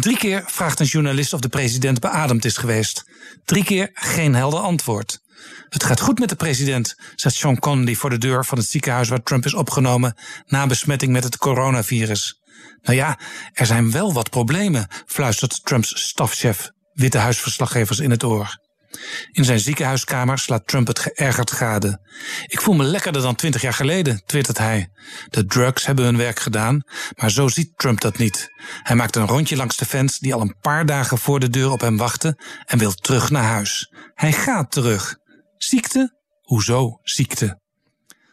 Drie keer vraagt een journalist of de president beademd is geweest. Drie keer geen helder antwoord. Het gaat goed met de president, zegt Sean Conley voor de deur van het ziekenhuis waar Trump is opgenomen na besmetting met het coronavirus. Nou ja, er zijn wel wat problemen, fluistert Trumps stafchef Witte Huisverslaggevers in het oor. In zijn ziekenhuiskamer slaat Trump het geërgerd gade. Ik voel me lekkerder dan twintig jaar geleden, twittert hij. De drugs hebben hun werk gedaan, maar zo ziet Trump dat niet. Hij maakt een rondje langs de fans die al een paar dagen voor de deur op hem wachten en wil terug naar huis. Hij gaat terug. Ziekte? Hoezo ziekte?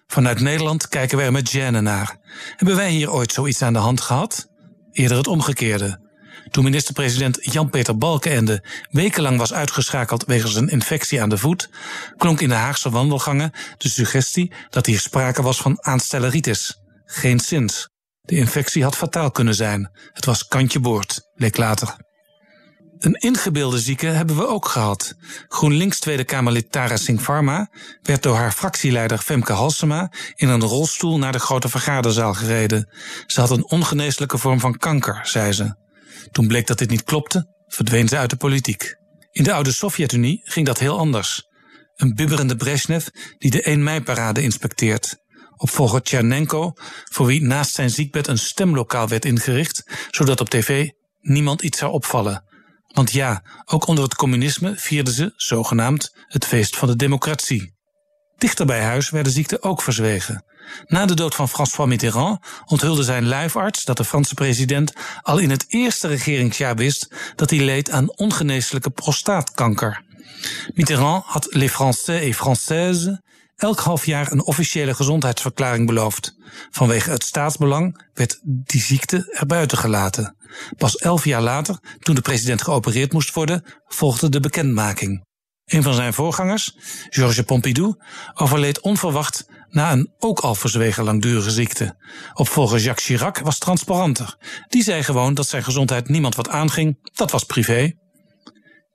Vanuit Nederland kijken wij er met gêne naar. Hebben wij hier ooit zoiets aan de hand gehad? Eerder het omgekeerde. Toen minister-president Jan-Peter Balkenende wekenlang was uitgeschakeld wegens een infectie aan de voet, klonk in de Haagse wandelgangen de suggestie dat hier sprake was van aanstelleritis. Geen zins. De infectie had fataal kunnen zijn. Het was kantje boord, leek later. Een ingebeelde zieke hebben we ook gehad. GroenLinks Tweede Kamerlid Tara Singh Pharma werd door haar fractieleider Femke Halsema in een rolstoel naar de grote vergaderzaal gereden. Ze had een ongeneeslijke vorm van kanker, zei ze. Toen bleek dat dit niet klopte, verdween ze uit de politiek. In de oude Sovjet-Unie ging dat heel anders. Een bibberende Brezhnev die de 1 mei-parade inspecteert. Opvolger Tchernenko, voor wie naast zijn ziekbed een stemlokaal werd ingericht, zodat op tv niemand iets zou opvallen. Want ja, ook onder het communisme vierden ze, zogenaamd, het feest van de democratie. Dichter bij huis werd de ziekte ook verzwegen. Na de dood van François Mitterrand onthulde zijn lijfarts dat de Franse president al in het eerste regeringsjaar wist dat hij leed aan ongeneeslijke prostaatkanker. Mitterrand had les Français et Françaises elk half jaar een officiële gezondheidsverklaring beloofd. Vanwege het staatsbelang werd die ziekte erbuiten gelaten. Pas elf jaar later, toen de president geopereerd moest worden, volgde de bekendmaking. Een van zijn voorgangers, Georges Pompidou, overleed onverwacht na een ook al verzwegen langdurige ziekte. Opvolger Jacques Chirac was transparanter. Die zei gewoon dat zijn gezondheid niemand wat aanging, dat was privé.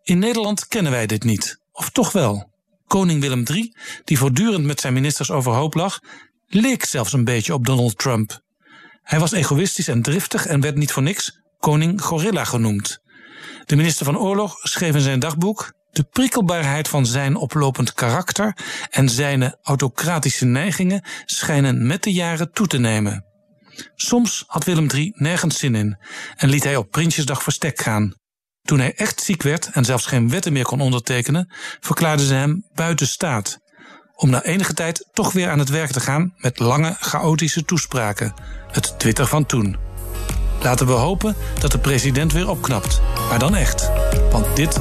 In Nederland kennen wij dit niet, of toch wel. Koning Willem III, die voortdurend met zijn ministers overhoop lag, leek zelfs een beetje op Donald Trump. Hij was egoïstisch en driftig en werd niet voor niks koning Gorilla genoemd. De minister van Oorlog schreef in zijn dagboek: De prikkelbaarheid van zijn oplopend karakter en zijn autocratische neigingen schijnen met de jaren toe te nemen. Soms had Willem III nergens zin in en liet hij op Prinsjesdag verstek gaan. Toen hij echt ziek werd en zelfs geen wetten meer kon ondertekenen, verklaarden ze hem buiten staat. Om na enige tijd toch weer aan het werk te gaan met lange, chaotische toespraken. Het Twitter van toen. Laten we hopen dat de president weer opknapt. Maar dan echt. Want dit